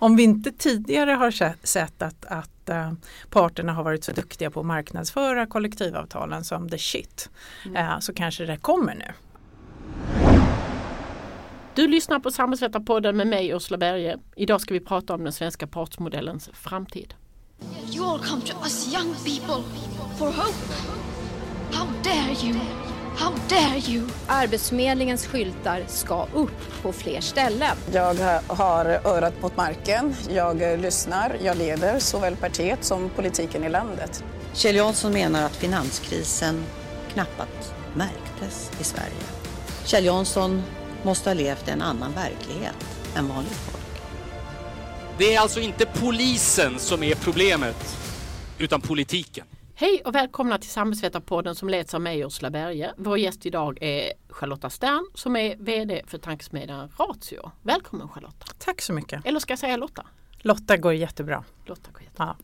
om vi inte tidigare har sett att, att uh, parterna har varit så duktiga på att marknadsföra kollektivavtalen som the shit mm. uh, så kanske det kommer nu. Du lyssnar på Samhällsvetarpodden med mig Ursula Berge. Idag ska vi prata om den svenska partsmodellens framtid. You all come to us young people for hope. How dare you? How dare you? Arbetsförmedlingens skyltar ska upp på fler ställen. Jag har örat mot marken, jag lyssnar, jag leder såväl partiet som politiken i landet. Kjell Jansson menar att finanskrisen knappast märktes i Sverige. Kjell Jansson måste ha levt i en annan verklighet än vanligt folk. Det är alltså inte polisen som är problemet, utan politiken. Hej och välkomna till Samhällsvetarpodden som leds av mig Ursula Berge. Vår gäst idag är Charlotta Stern som är VD för tankesmedjan Ratio. Välkommen Charlotta! Tack så mycket! Eller ska jag säga Lotta? Lotta går jättebra. Lotta går jättebra.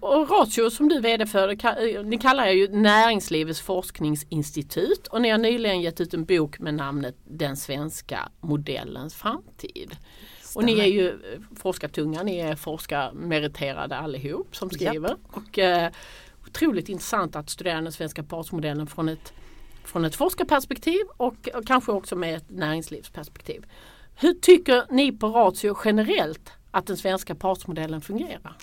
Ja. Och Ratio som du är VD för, ni kallar er ju Näringslivets forskningsinstitut och ni har nyligen gett ut en bok med namnet Den svenska modellens framtid. Och ni är ju eh, forskartunga, ni är forskarmeriterade allihop som skriver. Japp. Och, eh, otroligt intressant att studera den svenska partsmodellen från ett, från ett forskarperspektiv och, och kanske också med ett näringslivsperspektiv. Hur tycker ni på Ratio generellt att den svenska partsmodellen fungerar?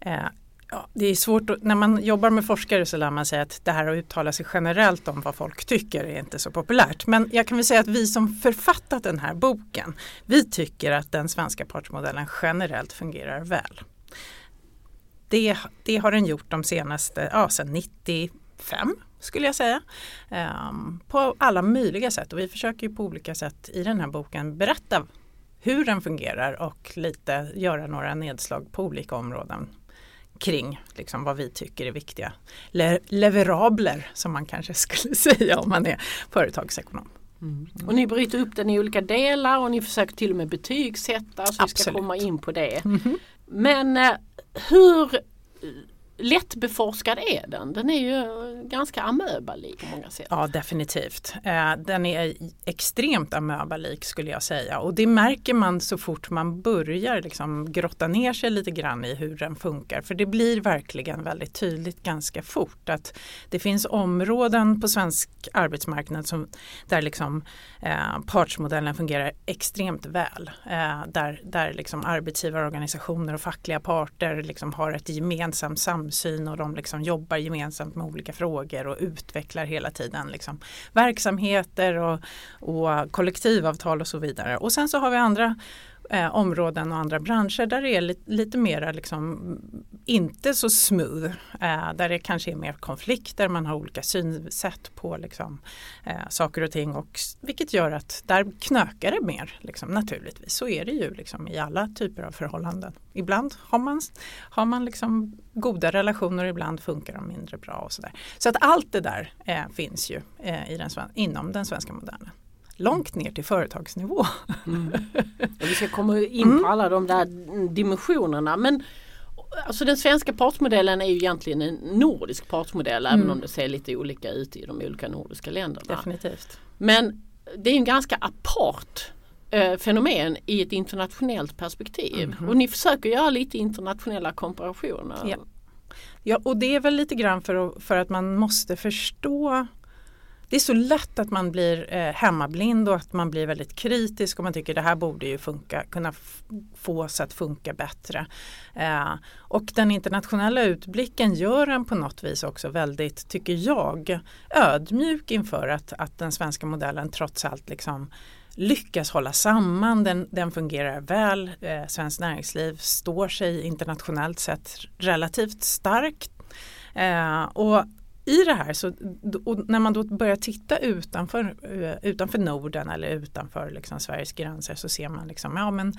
Eh, Ja, det är svårt att, när man jobbar med forskare så lär man sig att det här att uttala sig generellt om vad folk tycker är inte så populärt. Men jag kan väl säga att vi som författat den här boken, vi tycker att den svenska partsmodellen generellt fungerar väl. Det, det har den gjort de senaste, ja sedan 95 skulle jag säga. Um, på alla möjliga sätt och vi försöker på olika sätt i den här boken berätta hur den fungerar och lite göra några nedslag på olika områden kring liksom, vad vi tycker är viktiga Le leverabler som man kanske skulle säga om man är företagsekonom. Mm. Och ni bryter upp den i olika delar och ni försöker till och med betygsätta så vi ska komma in på det. Mm. Men eh, hur lättbeforskad är den? Den är ju ganska amöbalik på många sätt. Ja definitivt. Eh, den är extremt amöbalik skulle jag säga och det märker man så fort man börjar liksom grotta ner sig lite grann i hur den funkar. För det blir verkligen väldigt tydligt ganska fort att det finns områden på svensk arbetsmarknad som, där liksom, eh, partsmodellen fungerar extremt väl. Eh, där där liksom arbetsgivarorganisationer och fackliga parter liksom har ett gemensamt samspel samsyn och de liksom jobbar gemensamt med olika frågor och utvecklar hela tiden liksom verksamheter och, och kollektivavtal och så vidare. Och sen så har vi andra eh, områden och andra branscher där det är lite, lite mera liksom, inte så smooth. Eh, där det kanske är mer konflikter, man har olika synsätt på liksom, eh, saker och ting och vilket gör att där knökar det mer liksom, naturligtvis. Så är det ju liksom, i alla typer av förhållanden. Ibland har man, har man liksom goda relationer, ibland funkar de mindre bra och sådär. Så att allt det där eh, finns ju eh, i den, inom den svenska modellen långt ner till företagsnivå. Mm. vi ska komma in på mm. alla de där dimensionerna men Alltså den svenska partsmodellen är ju egentligen en nordisk partsmodell mm. även om det ser lite olika ut i de olika nordiska länderna. Definitivt. Men det är en ganska apart eh, fenomen i ett internationellt perspektiv. Mm. Och ni försöker göra lite internationella komparationer. Ja. ja och det är väl lite grann för, för att man måste förstå det är så lätt att man blir eh, hemmablind och att man blir väldigt kritisk och man tycker det här borde ju funka, kunna fås att funka bättre. Eh, och den internationella utblicken gör en på något vis också väldigt, tycker jag, ödmjuk inför att, att den svenska modellen trots allt liksom lyckas hålla samman, den, den fungerar väl. Eh, Svenskt näringsliv står sig internationellt sett relativt starkt. Eh, och i det här, så, när man då börjar titta utanför, eh, utanför Norden eller utanför liksom Sveriges gränser så ser man liksom, ja men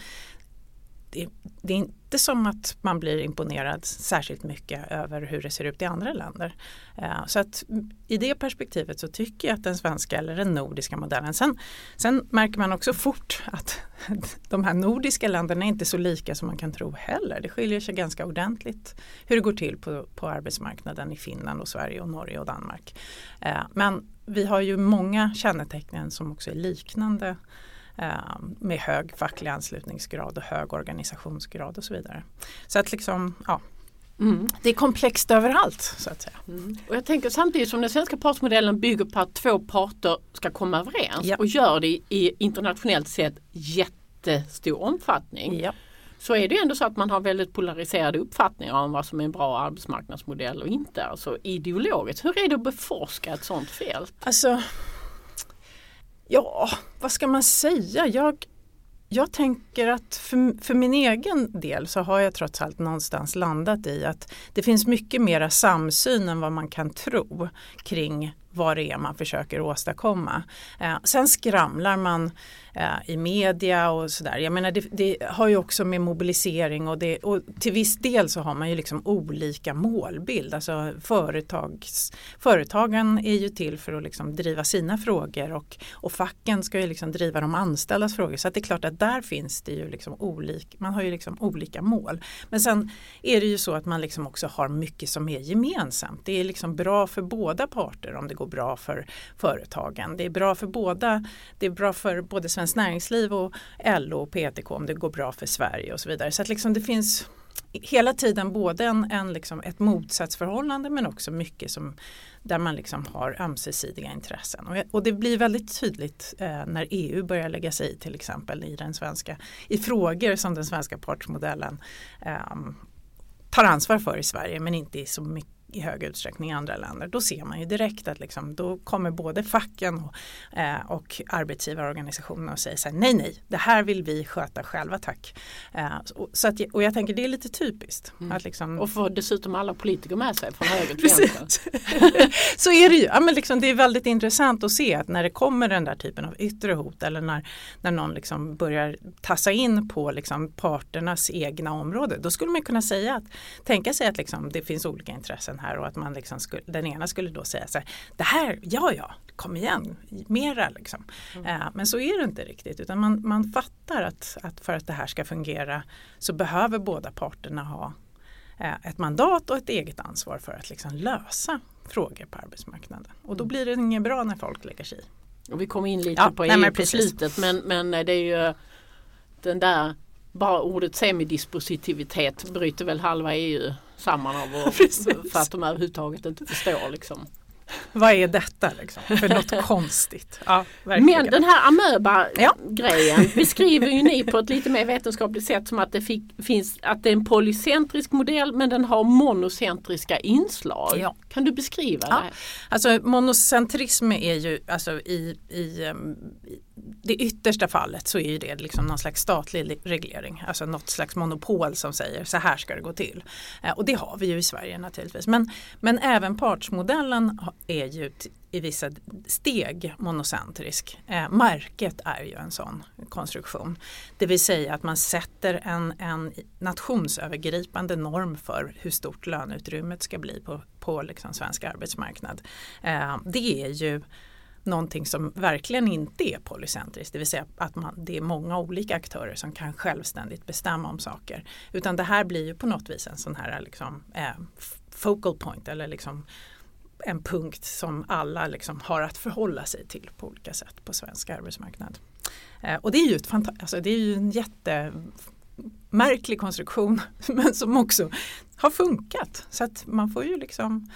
det, det, är inte som att man blir imponerad särskilt mycket över hur det ser ut i andra länder. Eh, så att i det perspektivet så tycker jag att den svenska eller den nordiska modellen. Sen, sen märker man också fort att de här nordiska länderna är inte så lika som man kan tro heller. Det skiljer sig ganska ordentligt hur det går till på, på arbetsmarknaden i Finland och Sverige och Norge och Danmark. Eh, men vi har ju många kännetecken som också är liknande med hög facklig anslutningsgrad och hög organisationsgrad och så vidare. Så att liksom, ja, Mm. Det är komplext överallt så att säga. Mm. Och jag tänker samtidigt som den svenska partsmodellen bygger på att två parter ska komma överens ja. och gör det i internationellt sett jättestor omfattning. Ja. Så är det ändå så att man har väldigt polariserade uppfattningar om vad som är en bra arbetsmarknadsmodell och inte. Alltså ideologiskt. Hur är det att beforska ett sådant fält? Alltså, ja, vad ska man säga? Jag, jag tänker att för, för, min egen del så har jag trots allt någonstans landat i att det finns mycket mera samsyn än vad man kan tro kring vad det är man försöker åstadkomma. Eh, sen skramlar man eh, i media och sådär. Jag menar det, det, har ju också med mobilisering och, det, och till viss del så har man ju liksom olika målbild. Alltså företags, företagen är ju till för att liksom driva sina frågor och, och facken ska ju liksom driva de anställdas frågor. Så det är klart att där finns det ju liksom olika, man har ju liksom olika mål. Men sen är det ju så att man liksom också har mycket som är gemensamt. Det är liksom bra för båda parter om det går bra för företagen. Det är bra för båda, det är bra för både Svenskt Näringsliv och LO och PTK om det går bra för Sverige och så vidare. Så att liksom det finns hela tiden både en, en liksom ett motsatsförhållande men också mycket som, där man liksom har ömsesidiga intressen. Och, och det blir väldigt tydligt eh, när EU börjar lägga sig i till exempel i, den svenska, i frågor som den svenska partsmodellen eh, tar ansvar för i Sverige men inte i så mycket i hög utsträckning i andra länder. Då ser man ju direkt att liksom, då kommer både facken och, eh, och arbetsgivarorganisationerna och säger så här, nej nej, det här vill vi sköta själva tack. Eh, så att, och jag tänker det är lite typiskt. Mm. Att liksom, och får dessutom alla politiker med sig från höger till Så är det ju. Ja, men liksom, det är väldigt intressant att se att när det kommer den där typen av yttre hot eller när, när någon liksom börjar tassa in på liksom parternas egna område, då skulle man kunna säga att tänka sig att liksom, det finns olika intressen här och att man liksom skulle, den ena skulle då säga så här, det här, ja ja, kom igen, mera liksom. Mm. Eh, men så är det inte riktigt utan man, man fattar att, att för att det här ska fungera så behöver båda parterna ha eh, ett mandat och ett eget ansvar för att liksom lösa frågor på arbetsmarknaden. Och då mm. blir det inget bra när folk lägger sig i. Och vi kommer in lite ja, på EU på slutet men, men det är ju den där bara ordet semidispositivitet bryter väl halva EU samman av och, för att de överhuvudtaget inte förstår liksom. Vad är detta liksom? för något konstigt? Ja, Men den här amöba-grejen ja. beskriver ju ni på ett lite mer vetenskapligt sätt som att det fick, finns att det är en polycentrisk modell men den har monocentriska inslag. Ja. Kan du beskriva det? Alltså monocentrism är ju alltså i, i, i det yttersta fallet så är det liksom någon slags statlig reglering, alltså något slags monopol som säger så här ska det gå till. Eh, och det har vi ju i Sverige naturligtvis. Men, men även partsmodellen är ju i vissa steg monocentrisk. Eh, märket är ju en sån konstruktion. Det vill säga att man sätter en, en nationsövergripande norm för hur stort löneutrymmet ska bli på, på liksom svensk arbetsmarknad. Eh, det är ju någonting som verkligen inte är polycentriskt, det vill säga att man, det är många olika aktörer som kan självständigt bestämma om saker. Utan det här blir ju på något vis en sån här liksom, eh, focal point eller liksom en punkt som alla liksom har att förhålla sig till på olika sätt på svensk arbetsmarknad. Eh, och det är ju, ett alltså det är ju en jättemärklig konstruktion men som också har funkat. Så att man får ju liksom,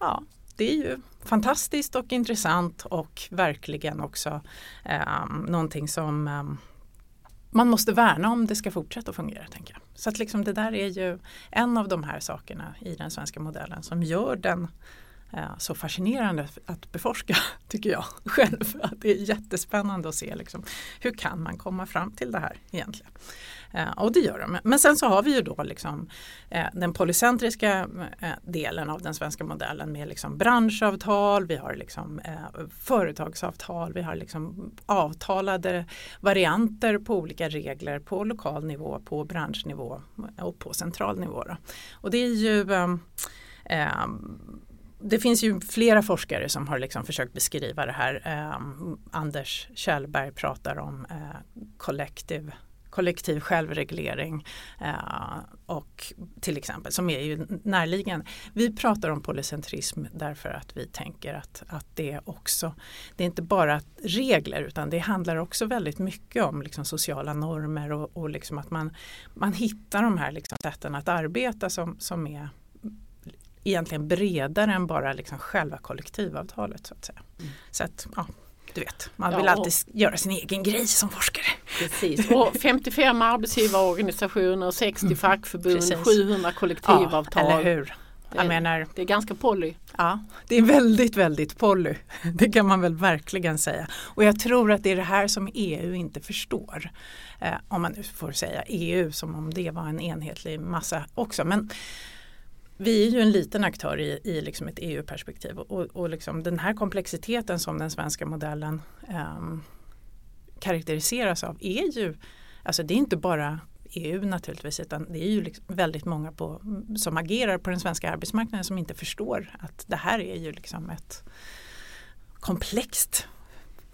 ja, det är ju fantastiskt och intressant och verkligen också eh, någonting som eh, man måste värna om det ska fortsätta att fungera. Tänker jag. Så att liksom det där är ju en av de här sakerna i den svenska modellen som gör den eh, så fascinerande att beforska tycker jag själv. Att det är jättespännande att se liksom, hur kan man komma fram till det här egentligen. Eh, och det gör de. Men sen så har vi ju då liksom, eh, den polycentriska eh, delen av den svenska modellen med liksom branschavtal, vi har liksom, företagsavtal, vi har liksom avtalade varianter på olika regler på lokal nivå, på branschnivå och på central nivå. Då. Och det är ju det finns ju flera forskare som har liksom försökt beskriva det här. Eh, Anders Kjellberg pratar om eh, collective kollektiv självreglering eh, och till exempel som är ju närliggande. Vi pratar om polycentrism därför att vi tänker att, att det också, det är inte bara regler utan det handlar också väldigt mycket om liksom sociala normer och, och liksom att man, man hittar de här liksom sätten att arbeta som, som är egentligen bredare än bara liksom själva kollektivavtalet. Så att säga. Mm. Så att, ja, du vet, man vill ja, alltid göra sin egen grej som forskare. Precis, och 55 arbetsgivarorganisationer, 60 mm. fackförbund, Precis. 700 kollektivavtal. Ja, eller hur. Jag det, menar, det är ganska poly. Ja, det är väldigt, väldigt poly. Det kan man väl verkligen säga. Och jag tror att det är det här som EU inte förstår. Eh, om man nu får säga EU som om det var en enhetlig massa också. Men vi är ju en liten aktör i, i liksom ett EU-perspektiv och, och liksom den här komplexiteten som den svenska modellen um, karaktäriseras av är ju, alltså det är inte bara EU naturligtvis utan det är ju liksom väldigt många på, som agerar på den svenska arbetsmarknaden som inte förstår att det här är ju liksom ett komplext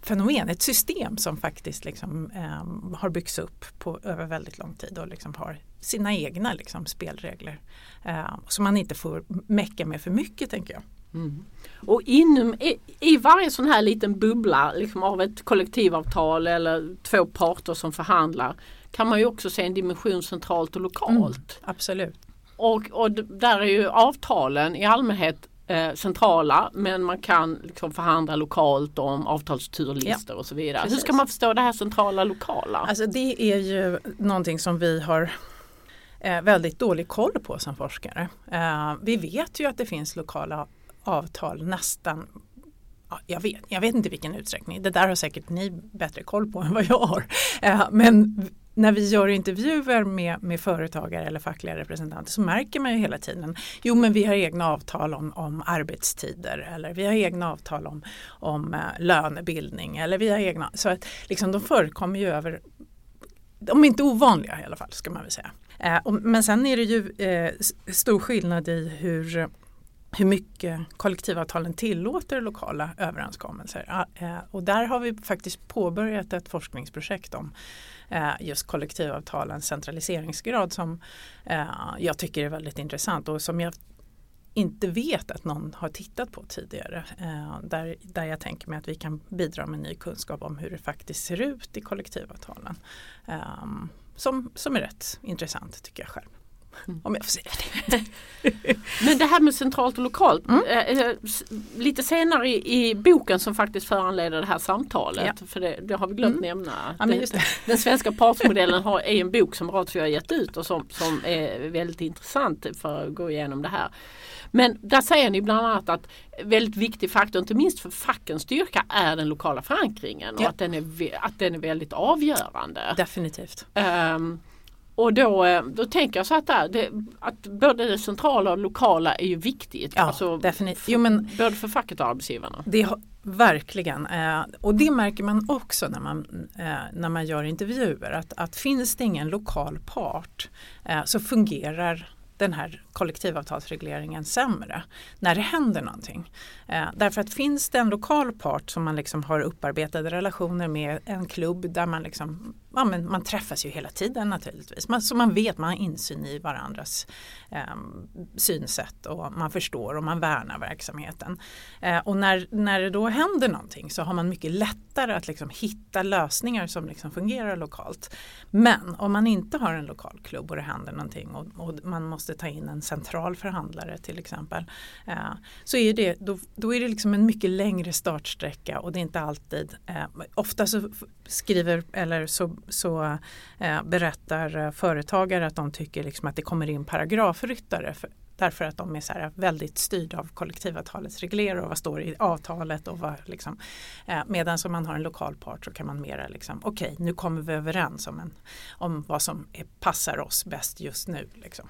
fenomen, ett system som faktiskt liksom, eh, har byggts upp på, över väldigt lång tid och liksom har sina egna liksom, spelregler. Eh, som man inte får mecka med för mycket tänker jag. Mm. Och inom, i, i, varje sån här liten bubbla liksom av ett kollektivavtal eller två parter som förhandlar kan man ju också se en dimension centralt och lokalt. Mm, absolut. Och, och där är ju avtalen i allmänhet eh, centrala men man kan liksom förhandla lokalt om avtalsturlistor ja, och så vidare. Precis. Hur ska man förstå det här centrala lokala? Alltså det är ju någonting som vi har eh, väldigt dålig koll på som forskare. Eh, vi vet ju att det finns lokala avtal nästan jag vet, jag vet inte vilken utsträckning, det där har säkert ni bättre koll på än vad jag har. Men när vi gör intervjuer med, med företagare eller fackliga representanter så märker man ju hela tiden jo men vi har egna avtal om, om arbetstider eller vi har egna avtal om, om eh, lönebildning eller vi har egna så att liksom de förekommer ju över de är inte ovanliga i alla fall ska man väl säga. Eh, men sen är det ju eh, stor skillnad i hur hur mycket kollektivavtalen tillåter lokala överenskommelser. Och där har vi faktiskt påbörjat ett forskningsprojekt om Eh, just kollektivavtalens centraliseringsgrad som eh, jag tycker är väldigt intressant och som jag inte vet att någon har tittat på tidigare. Eh, där, där jag tänker mig att vi kan bidra med ny kunskap om hur det faktiskt ser ut i kollektivavtalen. Eh, som, som är rätt intressant tycker jag själv. Mm. Om jag får säga det. Men det här med centralt och lokalt. Mm. Eh, eh lite senare i, i, boken som faktiskt föranleder det här samtalet. Ja. För det, det, har vi glömt mm. nämna. Ja, det, den svenska partsmodellen har, är en bok som Ratio har gett ut och som, som är väldigt intressant för att gå igenom det här. Men där säger ni bland annat att väldigt viktig faktor, inte minst för fackens styrka, är den lokala förankringen ja. och att den, är, att den är väldigt avgörande. Definitivt. Um, och då, eh, då tänker jag så att, där, det, att både det centrala och lokala är ju viktigt. Ja, alltså, definitivt. Jo, men, både för facket och arbetsgivarna. Det, verkligen. Eh, och det märker man också när man, eh, när man gör intervjuer. Att, att finns det ingen lokal part eh, så fungerar den här kollektivavtalsregleringen sämre när det händer någonting. Eh, därför att finns det en lokal part som man liksom har upparbetade relationer med, en klubb där man liksom, ja, men man träffas ju hela tiden naturligtvis. Man, så man vet, man har insyn i varandras eh, synsätt och man förstår och man värnar verksamheten. Eh, och när, när det då händer någonting så har man mycket lättare att liksom hitta lösningar som liksom fungerar lokalt. Men om man inte har en lokal klubb och det händer någonting och, och man måste ta in en central förhandlare till exempel. Eh, så är det, då, då är det liksom en mycket längre startsträcka och det är inte alltid, eh, ofta så skriver eller så, så eh, berättar eh, företagare att de tycker liksom att det kommer in paragrafryttare för, Därför att de är så här väldigt styrda av kollektivavtalets regler och vad står i avtalet. Och vad liksom, eh, medan som man har en lokal part så kan man mera liksom, okej okay, nu kommer vi överens om, en, om vad som är, passar oss bäst just nu. Liksom.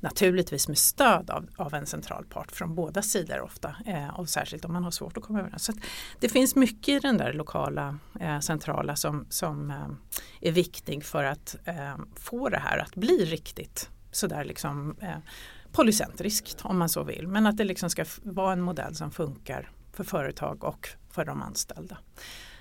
Naturligtvis med stöd av, av en central part från båda sidor ofta eh, och särskilt om man har svårt att komma överens. Så det finns mycket i den där lokala eh, centrala som, som eh, är viktig för att eh, få det här att bli riktigt sådär liksom eh, polycentriskt om man så vill. Men att det liksom ska vara en modell som funkar för företag och för de anställda.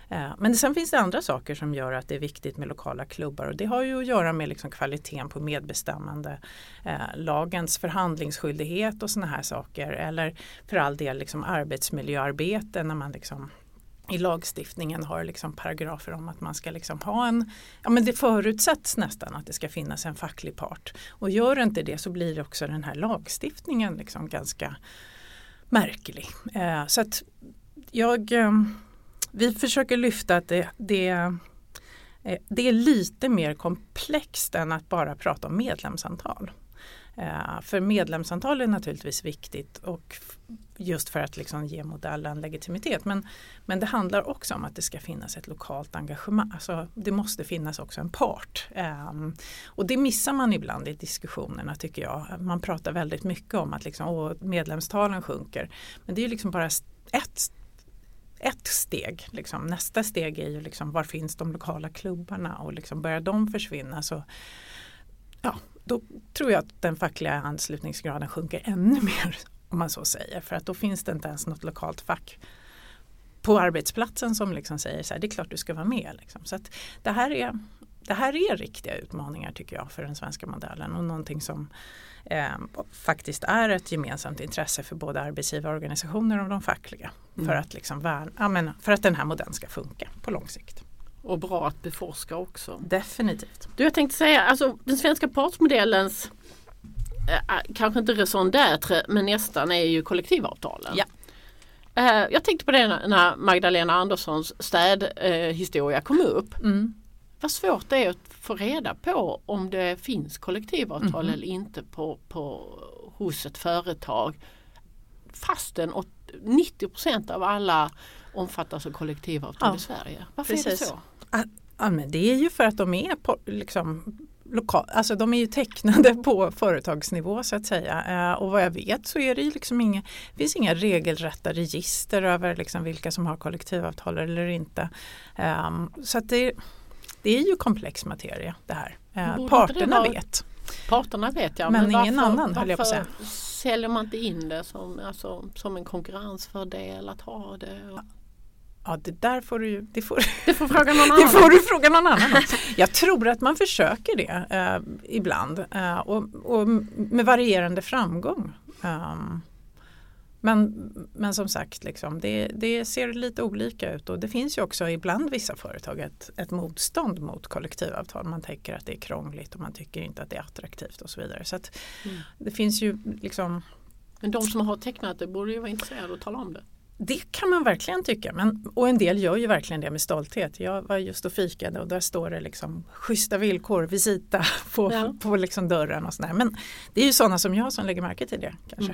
Eh, men sen finns det andra saker som gör att det är viktigt med lokala klubbar och det har ju att göra med liksom kvaliteten på medbestämmande, eh, lagens förhandlingsskyldighet och sådana här saker eller för all del liksom arbetsmiljöarbete när man liksom i lagstiftningen har liksom paragrafer om att man ska liksom ha en, ja men det förutsätts nästan att det ska finnas en facklig part. Och gör det inte det så blir också den här lagstiftningen liksom ganska märklig. Eh, så att jag, eh, vi försöker lyfta att det, det, eh, det är lite mer komplext än att bara prata om medlemsantal. Eh, för medlemsantal är naturligtvis viktigt och just för att liksom ge modellen legitimitet. Men, men det handlar också om att det ska finnas ett lokalt engagemang. Alltså, det måste finnas också en part. Um, och det missar man ibland i diskussionerna tycker jag. Man pratar väldigt mycket om att liksom, medlemstalen sjunker. Men det är liksom bara ett ett steg. Liksom. Nästa steg är ju liksom, var finns de lokala klubbarna och liksom börjar de försvinna så ja, då tror jag att den fackliga anslutningsgraden sjunker ännu mer om man så säger. För att då finns det inte ens något lokalt fack på arbetsplatsen som liksom säger så här, det är klart du ska vara med. Liksom. Så att det, här är, det här är riktiga utmaningar tycker jag för den svenska modellen och någonting som eh, faktiskt är ett gemensamt intresse för både arbetsgivarorganisationer och de fackliga. Mm. För, att liksom värna, ja, men, för att den här modellen ska funka på lång sikt. Och bra att beforska också. Definitivt. Du, jag tänkte säga, alltså den svenska partsmodellens äh, kanske inte raison d'être men nästan är ju kollektivavtalen. Ja. Äh, jag tänkte på det när Magdalena Anderssons städhistoria äh, kom upp. Mm. Vad svårt det är att få reda på om det finns kollektivavtal mm. eller inte på, på, hos ett företag. Fastän 90% av alla omfattas av kollektivavtal ja, i Sverige. Varför precis. är det så? Ja, men det är ju för att de är på, liksom, lokal, alltså de är ju tecknade på företagsnivå så att säga. Eh, och vad jag vet så är det ju liksom inga, finns inga regelrätta register över liksom vilka som har kollektivavtal eller inte. Um, så att det, det är ju komplex materia det här. Uh, parterna vara, vet. Parterna vet ja. Men, men ingen varför, annan höll jag på att säga. säljer man inte in det som, alltså, som en konkurrensfördel att ha det? Och... Ja det där får du, det får, det får, fråga någon annan. det får du fråga någon annan Jag tror att man försöker det eh, ibland eh, och, och, med varierande framgång. Um, men, men som sagt, liksom, det, det, ser lite olika ut och det finns ju också ibland vissa företag ett, ett motstånd mot kollektivavtal. Man tänker att det är krångligt och man tycker inte att det är attraktivt och så vidare. Så mm. Det finns ju liksom Men de som har tecknat det borde ju vara intresserade att tala om det. Det kan man verkligen tycka men, och en del gör ju verkligen det med stolthet. Jag var just och fikade och där står det liksom schyssta villkor, visita på, ja. på liksom dörren och sådär. Men det är ju sådana som jag som lägger märke till det. kanske.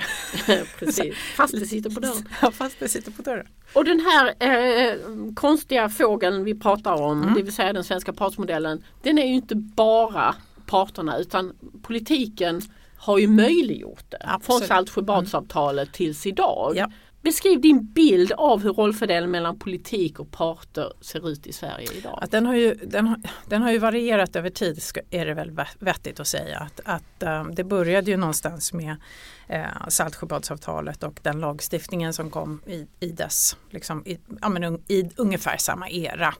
Mm. Precis, fast det sitter på dörren. Ja, fast det sitter på dörren. Och den här eh, konstiga fågeln vi pratar om, mm. det vill säga den svenska partsmodellen, den är ju inte bara parterna utan politiken har ju möjliggjort det. Absolut. Från Saltsjöbadsavtalet mm. tills idag. Ja. Beskriv din bild av hur rollfördelningen mellan politik och parter ser ut i Sverige idag. Att den, har ju, den, har, den har ju varierat över tid är det väl vettigt att säga. Att, att um, det började ju någonstans med eh, Saltsjöbadsavtalet och den lagstiftningen som kom i, i dess, liksom, i, ja, men, i ungefär samma era.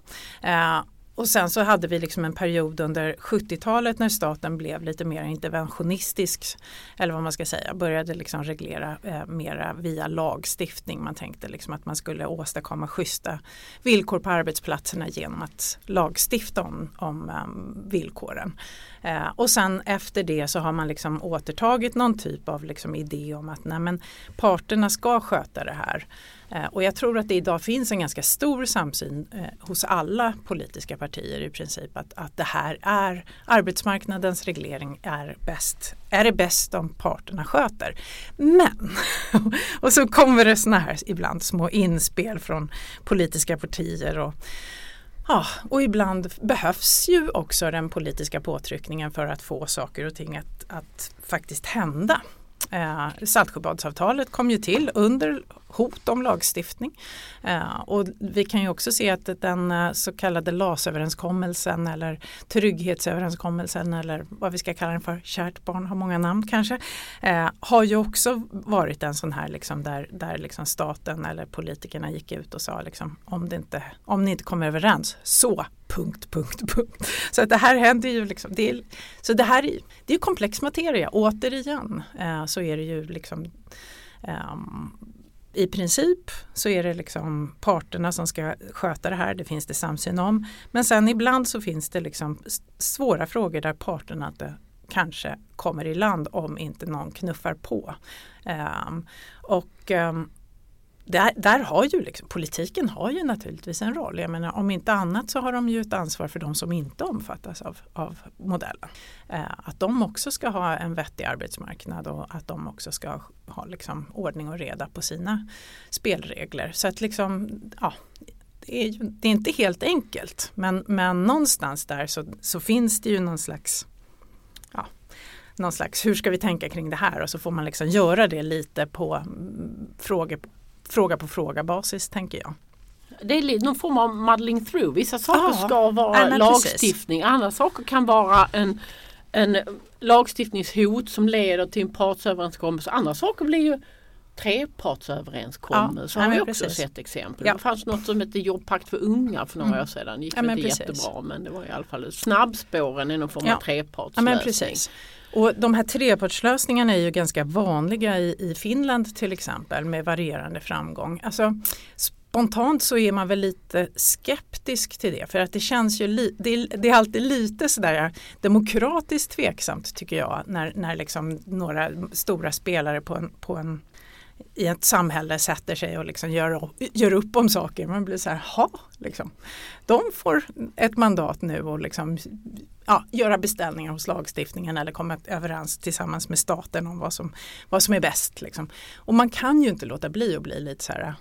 Eh, och sen så hade vi liksom en period under 70-talet när staten blev lite mer interventionistisk. Eller vad man ska säga, började liksom reglera eh, mera via lagstiftning. Man tänkte liksom att man skulle åstadkomma schyssta villkor på arbetsplatserna genom att lagstifta om, om um, villkoren. Eh, och sen efter det så har man liksom återtagit någon typ av liksom idé om att nej, men parterna ska sköta det här. Eh, och jag tror att det idag finns en ganska stor samsyn eh, hos alla politiska partier i princip att, att det här är arbetsmarknadens reglering är bäst. Är det bäst om parterna sköter? Men, och så kommer det såna här ibland små inspel från politiska partier och Ja, och ibland behövs ju också den politiska påtryckningen för att få saker och ting att, att faktiskt hända. Eh, Saltsjöbadsavtalet kom ju till under hot om lagstiftning. Eh, och vi kan ju också se att den eh, så kallade LAS-överenskommelsen eller trygghetsöverenskommelsen eller vad vi ska kalla den för, kärt barn har många namn kanske, eh, har ju också varit en sån här liksom där, där liksom staten eller politikerna gick ut och sa liksom, om, det inte, om ni inte kommer överens så punkt, punkt, punkt. Så att det här händer ju liksom, det är, så det här är, det är komplex materia. Återigen eh, så är det ju liksom um, i princip så är det liksom parterna som ska sköta det här, det finns det samsyn om. Men sen ibland så finns det liksom svåra frågor där parterna inte kanske kommer i land om inte någon knuffar på. Um, och um, där, där har ju liksom, politiken har ju naturligtvis en roll. Jag menar, om inte annat så har de ju ett ansvar för de som inte omfattas av, av modellen. Eh, att de också ska ha en vettig arbetsmarknad och att de också ska ha liksom ordning och reda på sina spelregler. Så att liksom, ja, det är, det är inte helt enkelt men, men någonstans där så, så finns det ju någon slags ja, någon slags hur ska vi tänka kring det här och så får man liksom göra det lite på mm, frågor fråga på fråga basis tänker jag. Det är någon form av muddling through. Vissa saker ja, ska vara ja, lagstiftning, precis. andra saker kan vara en, en lagstiftningshot som leder till en partsöverenskommelse. Andra saker blir ju trepartsöverenskommelse. Ja, har vi också precis. sett exempel. Ja. Det fanns något som hette jobbpakt för unga för några mm. år sedan. Det gick ja, inte precis. jättebra men det var i alla fall snabbspåren i någon form av trepartslösning. Och de här trepartslösningarna är ju ganska vanliga i, i Finland till exempel med varierande framgång. Alltså, spontant så är man väl lite skeptisk till det för att det känns ju li, det, är, det är alltid lite sådär demokratiskt tveksamt tycker jag när, när liksom några stora spelare på en, på en i ett samhälle sätter sig och liksom gör, gör upp om saker. Man blir så här, ha, liksom. De får ett mandat nu och liksom, ja, göra beställningar hos lagstiftningen eller komma överens tillsammans med staten om vad som, vad som är bäst. Liksom. Och man kan ju inte låta bli att bli lite så här,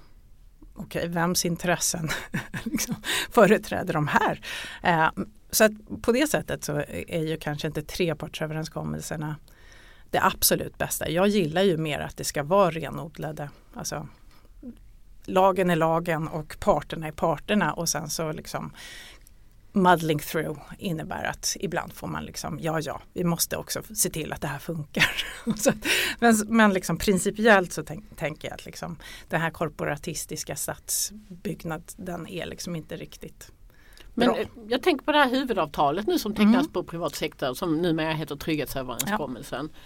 okej, okay, vems intressen liksom, företräder de här? Eh, så att på det sättet så är ju kanske inte trepartsöverenskommelserna det absolut bästa. Jag gillar ju mer att det ska vara renodlade. Alltså, lagen är lagen och parterna är parterna och sen så liksom muddling through innebär att ibland får man liksom, ja ja, vi måste också se till att det här funkar. men men liksom principiellt så tänk, tänker jag att liksom, den här korporatistiska stadsbyggnaden är liksom inte riktigt men bra. jag tänker på det här huvudavtalet nu som tecknas mm. på privat sektor som numera heter Trygghetsöverenskommelsen. Ja.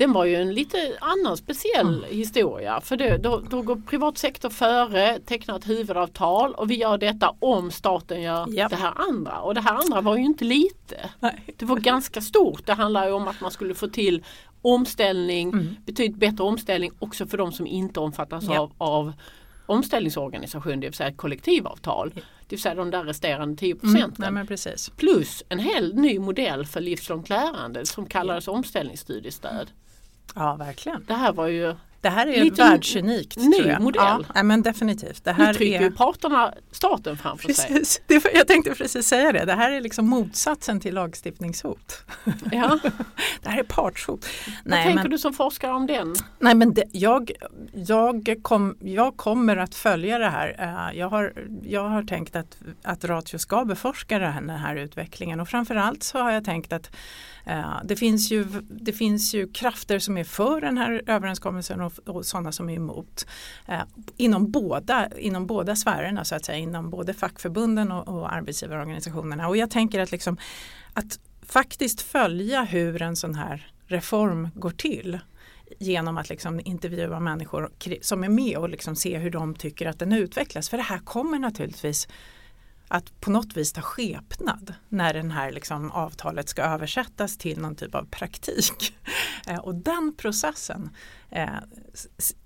Den var ju en lite annan speciell mm. historia för det, då, då går privat sektor före, tecknar ett huvudavtal och vi gör detta om staten gör yep. det här andra. Och det här andra var ju inte lite. Nej. Det var ganska stort. Det handlar ju om att man skulle få till omställning, mm. betydligt bättre omställning också för de som inte omfattas yep. av, av omställningsorganisation, det vill säga kollektivavtal. Det vill säga de där resterande 10 procenten. Mm, Plus en hel ny modell för livslångt lärande som kallades omställningsstudiestöd. Ja verkligen. Det här var ju det här är Lite världsunikt. Ny tror jag. modell. Ja, men definitivt. Det här nu trycker är... parterna staten framför precis. sig. Det, jag tänkte precis säga det. Det här är liksom motsatsen till lagstiftningshot. Ja. det här är partshot. Vad Nej, tänker men... du som forskare om den? Nej, men det, jag, jag, kom, jag kommer att följa det här. Eh, jag har, jag har tänkt att, att Ratio ska beforska den här utvecklingen och framförallt så har jag tänkt att Eh, det finns, ju, det finns ju krafter som är för den här överenskommelsen och, och sådana som är emot. Eh, inom, båda, inom båda sfärerna så att säga, inom både fackförbunden och, och arbetsgivarorganisationerna. Och jag tänker att, liksom, att faktiskt följa hur en sån här reform går till genom att liksom intervjua människor som är med och liksom se hur de tycker att den utvecklas. För det här kommer naturligtvis att på något vis ta skepnad när den här liksom avtalet ska översättas till någon typ av praktik. Eh, och den processen eh,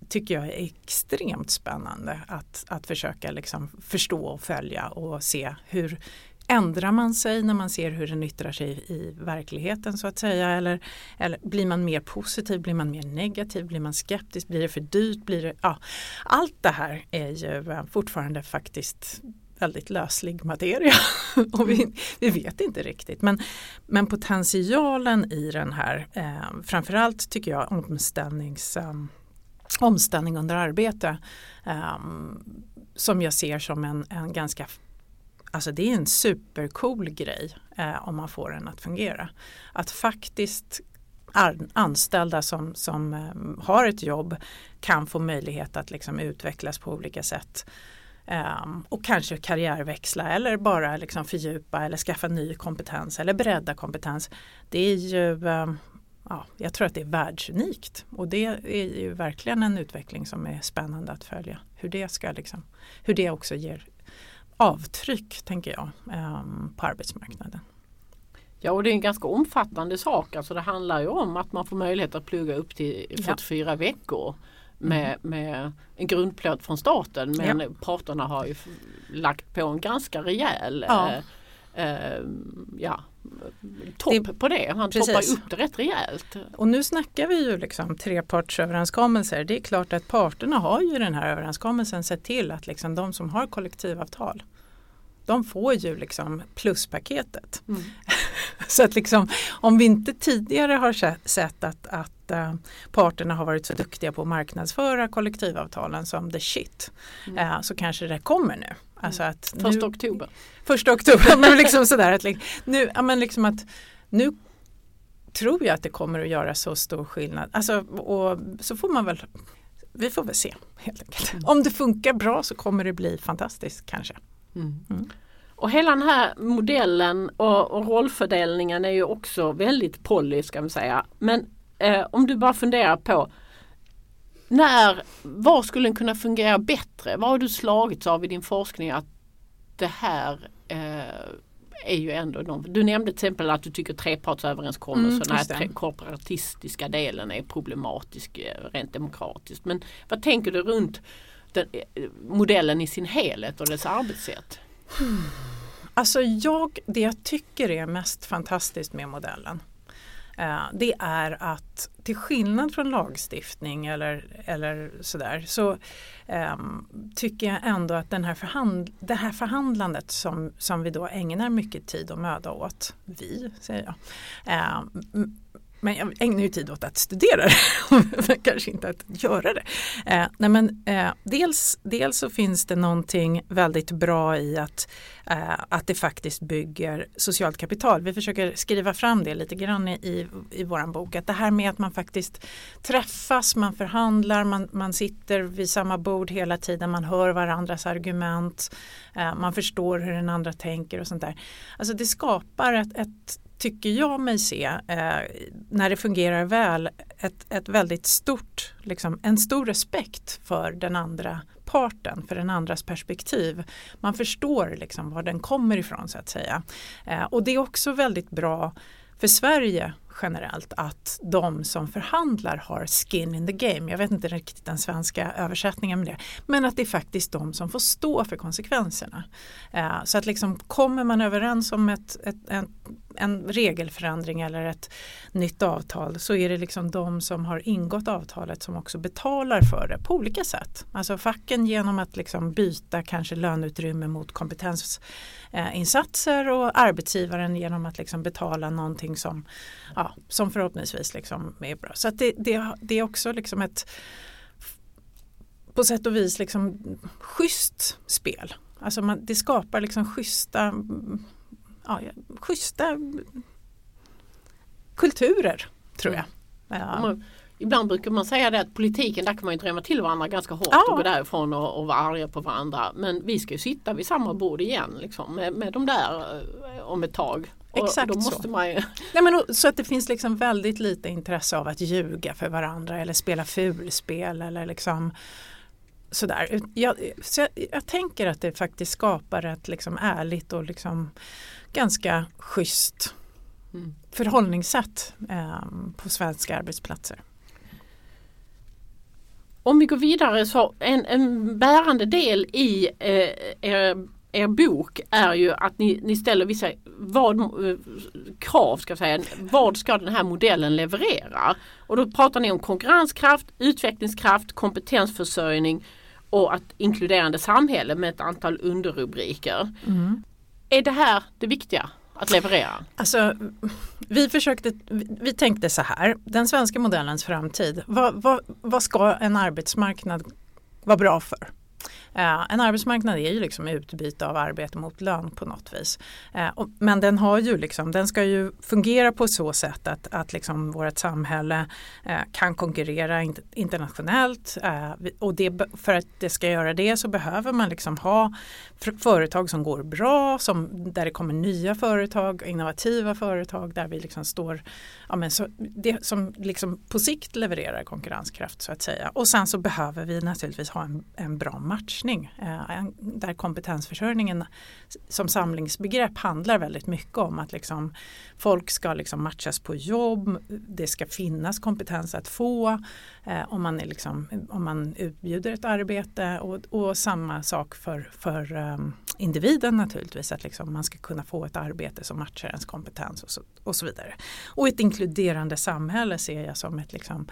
tycker jag är extremt spännande att, att försöka liksom förstå och följa och se hur Ändrar man sig när man ser hur den yttrar sig i verkligheten så att säga? Eller, eller blir man mer positiv, blir man mer negativ, blir man skeptisk, blir det för dyrt? Blir det, ja. Allt det här är ju eh, fortfarande faktiskt väldigt löslig materia och vi, vi vet inte riktigt. Men, men potentialen i den här, eh, framförallt tycker jag omställnings, eh, omställning under arbete eh, som jag ser som en, en ganska Alltså det är en supercool grej eh, om man får den att fungera. Att faktiskt anställda som, som eh, har ett jobb kan få möjlighet att liksom utvecklas på olika sätt. Um, och kanske karriärväxla eller bara liksom fördjupa eller skaffa ny kompetens eller bredda kompetens. Det är ju, um, ja, jag tror att det är världsunikt och det är ju verkligen en utveckling som är spännande att följa. Hur det, ska liksom, hur det också ger avtryck tänker jag um, på arbetsmarknaden. Ja och det är en ganska omfattande sak. Alltså det handlar ju om att man får möjlighet att plugga upp till 44 ja. veckor med, mm. med en grundplåt från staten men ja. parterna har ju lagt på en ganska rejäl ja. Eh, eh, ja, topp det, på det. Han precis. toppar upp det rätt rejält. Och nu snackar vi ju liksom trepartsöverenskommelser. Det är klart att parterna har ju den här överenskommelsen sett till att liksom de som har kollektivavtal de får ju liksom pluspaketet. Mm. så att liksom, om vi inte tidigare har sett att, att uh, parterna har varit så duktiga på att marknadsföra kollektivavtalen som the shit mm. uh, så kanske det kommer nu. Alltså mm. att nu första oktober. Första oktober, men liksom sådär att, nu, ja, men liksom att nu tror jag att det kommer att göra så stor skillnad. Alltså, och så får man väl vi får väl se helt enkelt. Mm. Om det funkar bra så kommer det bli fantastiskt kanske. Mm. Mm. Och hela den här modellen och, och, rollfördelningen är ju också väldigt poly ska man säga. Men eh, om du bara funderar på när, var skulle den kunna fungera bättre? Vad har du slagits av i din forskning att det här eh, är ju ändå någon, Du nämnde till exempel att du tycker trepartsöverenskommelsen, mm, den här korporatistiska delen är problematisk eh, rent demokratiskt. Men vad tänker du runt den, eh, modellen i sin helhet och dess arbetssätt? Alltså jag, det jag tycker är mest fantastiskt med modellen Eh, det är att till skillnad från lagstiftning eller, eller sådär så um, tycker jag ändå att den här förhand, det här förhandlandet som, som vi då ägnar mycket tid och möda åt, vi säger jag, um, men jag ägnar ju tid åt att studera det, kanske inte att göra det. Eh, nej men, eh, dels, dels så finns det någonting väldigt bra i att, eh, att det faktiskt bygger socialt kapital. Vi försöker skriva fram det lite grann i, i vår bok. Att det här med att man faktiskt träffas, man förhandlar, man, man sitter vid samma bord hela tiden, man hör varandras argument, eh, man förstår hur den andra tänker och sånt där. Alltså det skapar ett, ett tycker jag mig se, eh, när det fungerar väl, ett, ett väldigt stort, liksom, en stor respekt för den andra parten, för den andras perspektiv. Man förstår liksom var den kommer ifrån så att säga. Eh, och det är också väldigt bra för Sverige generellt att de som förhandlar har skin in the game. Jag vet inte riktigt den svenska översättningen med det. Men att det är faktiskt de som får stå för konsekvenserna. Eh, så att liksom kommer man överens om ett, ett, ett en regelförändring eller ett nytt avtal så är det liksom de som har ingått avtalet som också betalar för det på olika sätt. Alltså facken genom att liksom byta kanske löneutrymme mot kompetensinsatser och arbetsgivaren genom att liksom betala någonting som ja, som förhoppningsvis liksom är bra. Så det, det, det, är också liksom ett på sätt och vis liksom schysst spel. Alltså man, det skapar liksom schyssta, ja, schyssta kulturer tror jag. Ja. Ibland brukar man säga det att politiken där kan man ju drämma till varandra ganska hårt ja. och gå därifrån och, och vara arga på varandra. Men vi ska ju sitta vid samma bord igen liksom, med, med de där eh, om ett tag. Exakt då måste så. Man ju... Nej, men, så att det finns liksom väldigt lite intresse av att ljuga för varandra eller spela fulspel eller liksom sådär. Jag, så jag, jag, tänker att det faktiskt skapar ett liksom ärligt och liksom ganska schysst mm. förhållningssätt eh, på svenska arbetsplatser. Om vi går vidare så en, en bärande del i eh, er er bok är ju att ni, ni ställer vissa vad, eh, krav, ska säga. vad ska den här modellen leverera? Och då pratar ni om konkurrenskraft, utvecklingskraft, kompetensförsörjning och att inkluderande samhälle med ett antal underrubriker. Mm. Är det här det viktiga? att leverera? Alltså, vi, försökte, vi tänkte så här, den svenska modellens framtid, vad, vad, vad ska en arbetsmarknad vara bra för? Eh, en arbetsmarknad är ju liksom utbyte av arbete mot lön på något vis. Eh, men den, har ju liksom, den ska ju fungera på så sätt att, att liksom vårt samhälle eh, kan konkurrera internationellt. Och det, för att det ska göra det så behöver man liksom ha företag som går bra, som, där det kommer nya företag, innovativa företag där vi liksom står, ja men så, det som liksom på sikt levererar konkurrenskraft så att säga. Och sen så behöver vi naturligtvis ha en, en bra matchning eh, där kompetensförsörjningen som samlingsbegrepp handlar väldigt mycket om att liksom folk ska liksom matchas på jobb, det ska finnas kompetens att få eh, om, man är liksom, om man utbjuder ett arbete och, och samma sak för, för eh, Eh, individen naturligtvis, att liksom man ska kunna få ett arbete som matchar ens kompetens och så, och så vidare. Och ett inkluderande samhälle ser jag som ett liksom,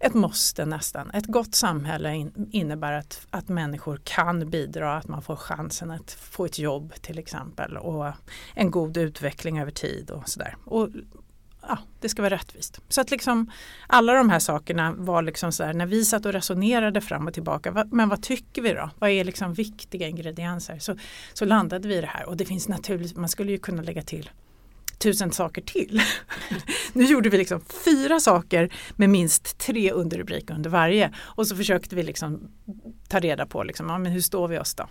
ett måste nästan. Ett gott samhälle innebär att, att människor kan bidra, att man får chansen att få ett jobb till exempel och en god utveckling över tid och sådär. Och ja, det ska vara rättvist. Så att liksom alla de här sakerna var liksom så här, när vi satt och resonerade fram och tillbaka, va, men vad tycker vi då? Vad är liksom viktiga ingredienser? Så, så landade vi i det här och det finns naturligtvis, man skulle ju kunna lägga till tusen saker till. nu gjorde vi liksom fyra saker med minst tre underrubriker under varje och så försökte vi liksom ta reda på liksom, ja, men hur står vi oss då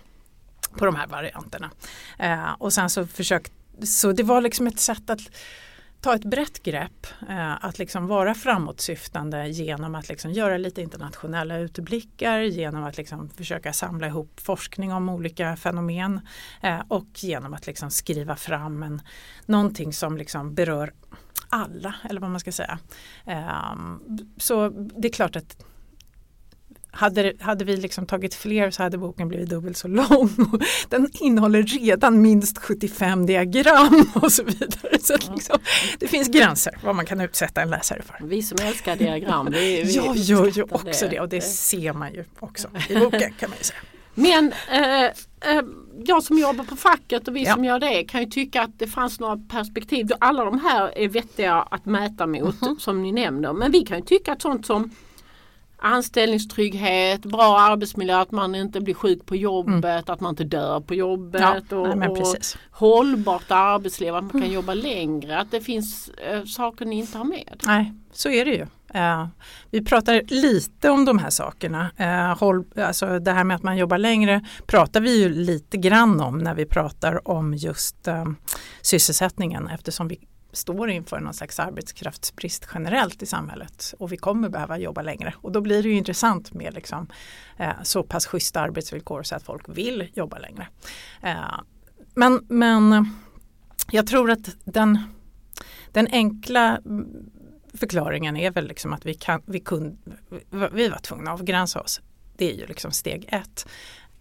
på de här varianterna. Eh, och sen så försökte, så det var liksom ett sätt att ta ett brett grepp, eh, att liksom vara framåtsyftande genom att liksom göra lite internationella utblickar, genom att liksom försöka samla ihop forskning om olika fenomen eh, och genom att liksom skriva fram en, någonting som liksom berör alla, eller vad man ska säga. Eh, så det är klart att hade, hade vi liksom tagit fler så hade boken blivit dubbelt så lång. Den innehåller redan minst 75 diagram och så vidare. Så liksom, det finns gränser vad man kan utsätta en läsare för. Vi som älskar diagram. Vi, vi jag gör ju också det, det och det, ser man ju också i boken kan man ju säga. Men eh, eh, jag som jobbar på facket och vi ja. som gör det kan ju tycka att det fanns några perspektiv. Alla de här är vettiga att mäta mot mm -hmm. som ni nämner. Men vi kan ju tycka att sånt som anställningstrygghet, bra arbetsmiljö, att man inte blir sjuk på jobbet, mm. att man inte dör på jobbet ja, och, nej, och hållbart arbetsliv, att man kan mm. jobba längre, att det finns äh, saker ni inte har med. Nej, så är det ju. Uh, vi pratar lite om de här sakerna. Uh, håll, alltså det här med att man jobbar längre pratar vi ju lite grann om när vi pratar om just uh, sysselsättningen eftersom vi står inför någon slags arbetskraftsbrist generellt i samhället och vi kommer behöva jobba längre. Och då blir det ju intressant med liksom, eh, så pass schyssta arbetsvillkor så att folk vill jobba längre. Eh, men, men jag tror att den, den enkla förklaringen är väl liksom att vi, kan, vi, kunde, vi var tvungna att avgränsa oss. Det är ju liksom steg ett.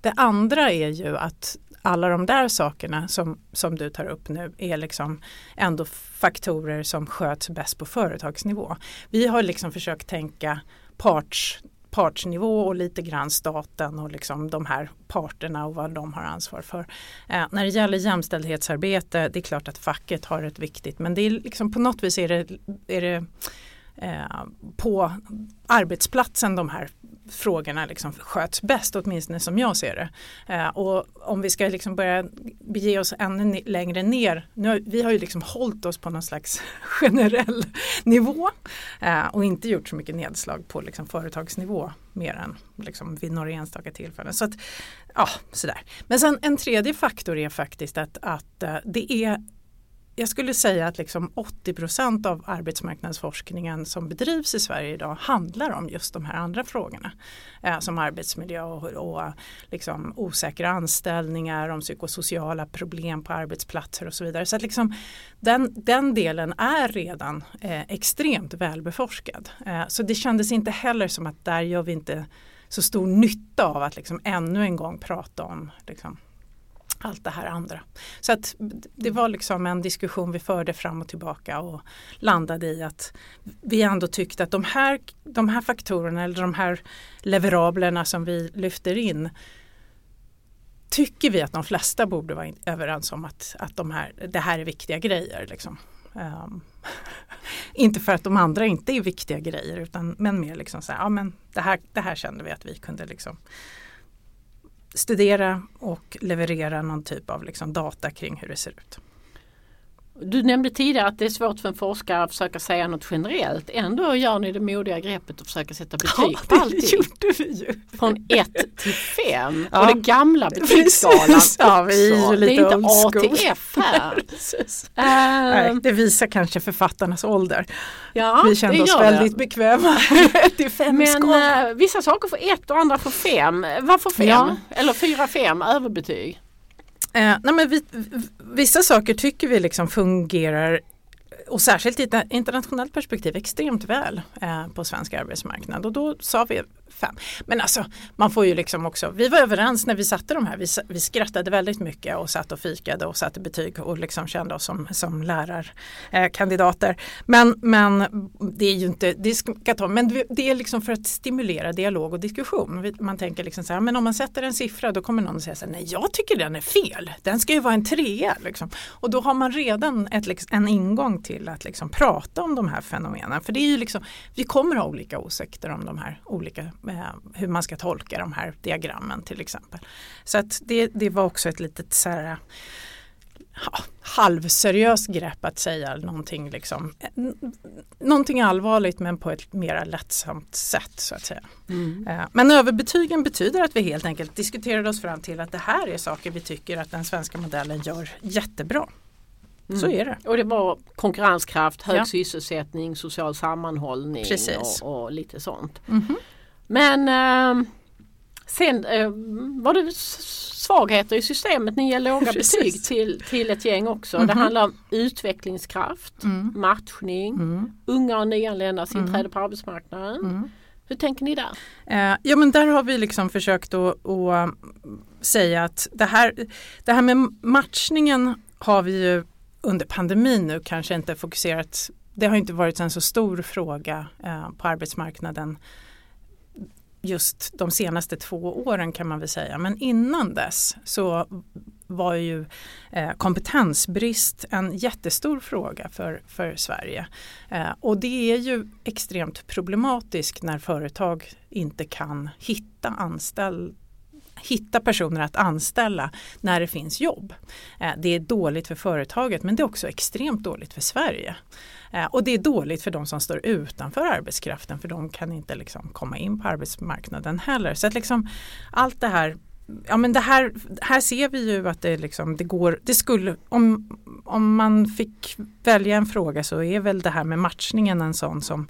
Det andra är ju att alla de där sakerna som, som du tar upp nu är liksom ändå faktorer som sköts bäst på företagsnivå. Vi har liksom försökt tänka parts, partsnivå och lite grann staten och liksom de här parterna och vad de har ansvar för. Eh, när det gäller jämställdhetsarbete, det är klart att facket har ett viktigt men det är liksom på något vis är det, är det eh, på arbetsplatsen de här frågorna liksom sköts bäst, åtminstone som jag ser det. Eh, och om vi ska liksom börja bege oss ännu längre ner, nu, vi har ju liksom hållit oss på någon slags generell nivå eh, och inte gjort så mycket nedslag på liksom företagsnivå mer än liksom vid några enstaka tillfällen. Så att, ja, sådär. Men sen en tredje faktor är faktiskt att, att eh, det är jag skulle säga att liksom 80% av arbetsmarknadsforskningen som bedrivs i Sverige idag handlar om just de här andra frågorna. Eh, som arbetsmiljö och, och liksom osäkra anställningar, om psykosociala problem på arbetsplatser och så vidare. Så att liksom den, den delen är redan eh, extremt välbeforskad. Eh, så det kändes inte heller som att där gör vi inte så stor nytta av att liksom ännu en gång prata om liksom, allt det här andra. Så att det var liksom en diskussion vi förde fram och tillbaka och landade i att vi ändå tyckte att de här, de här faktorerna eller de här leverablerna som vi lyfter in tycker vi att de flesta borde vara överens om att, att de här, det här är viktiga grejer. Liksom. Um, inte för att de andra inte är viktiga grejer utan men mer liksom så här, ja men det här, det här kände vi att vi kunde liksom studera och leverera någon typ av liksom data kring hur det ser ut. Du nämnde tidigare att det är svårt för en forskare att försöka säga något generellt. Ändå gör ni det modiga greppet att försöka sätta betyg ja, på allting. det gjorde vi ju. Från 1 till 5 Ja. och den gamla betygsskalan. Ja, vi är Det är inte old A school. till F här. Precis. Eh, Nej, det visar kanske författarnas ålder. ja, vi kände oss väldigt det. bekväma. är fem Men skala. eh, vissa saker får 1 och andra får 5. Varför 5? Ja. Eller 4-5 överbetyg? Eh, nej men vi, vissa saker tycker vi liksom fungerar och särskilt i ett internationellt perspektiv extremt väl eh, på svensk arbetsmarknad. Och då sa vi fem. Men alltså man får ju liksom också, vi var överens när vi satte de här, vi, vi skrattade väldigt mycket och satt och fikade och satte betyg och liksom kände oss som, som lärarkandidater. Eh, men, men det är ju inte, det ska ta, men det- är liksom för att stimulera dialog och diskussion. Man tänker liksom så här, men om man sätter en siffra då kommer någon att säga så här, nej jag tycker den är fel, den ska ju vara en trea. Liksom. Och då har man redan ett, liksom, en ingång till att liksom prata om de här fenomenen. För det är ju liksom, vi kommer ha olika åsikter om de här olika, hur man ska tolka de här diagrammen till exempel. Så att det, det var också ett litet så här, ja, halvseriöst grepp att säga någonting, liksom, någonting allvarligt men på ett mer lättsamt sätt så att säga. Eh, Men överbetygen betyder att vi helt enkelt diskuterade oss fram till att det här är saker vi tycker att den svenska modellen gör jättebra. Så är det. Och det var konkurrenskraft, hög Ja. sysselsättning, social sammanhållning och, och lite sånt. Mhm. Men eh, sen eh, var det svagheter i systemet. Ni ger låga Precis. betyg till, till ett gäng också. Det Mhm. handlar om utvecklingskraft, Mm. matchning, Mm. unga och nyanländas inträde på arbetsmarknaden. Mm. Hur tänker ni där? Eh, ja men där har vi liksom försökt att, att säga att det här, det här med matchningen har vi ju under pandemin nu kanske inte fokuserat, det har inte varit en så stor fråga eh, på arbetsmarknaden just de senaste två åren kan man väl säga. Men innan dess så var ju eh, kompetensbrist en jättestor fråga för, för Sverige. Eh, och det är ju extremt problematiskt när företag inte kan hitta anställd hitta personer att anställa när det finns jobb. Eh, det är dåligt för företaget men det är också extremt dåligt för Sverige. Eh, och det är dåligt för de som står utanför arbetskraften för de kan inte liksom komma in på arbetsmarknaden heller. Så att liksom allt det här Ja men det här, här ser vi ju att det, liksom, det går, det skulle, om, om man fick välja en fråga så är väl det här med matchningen en sån som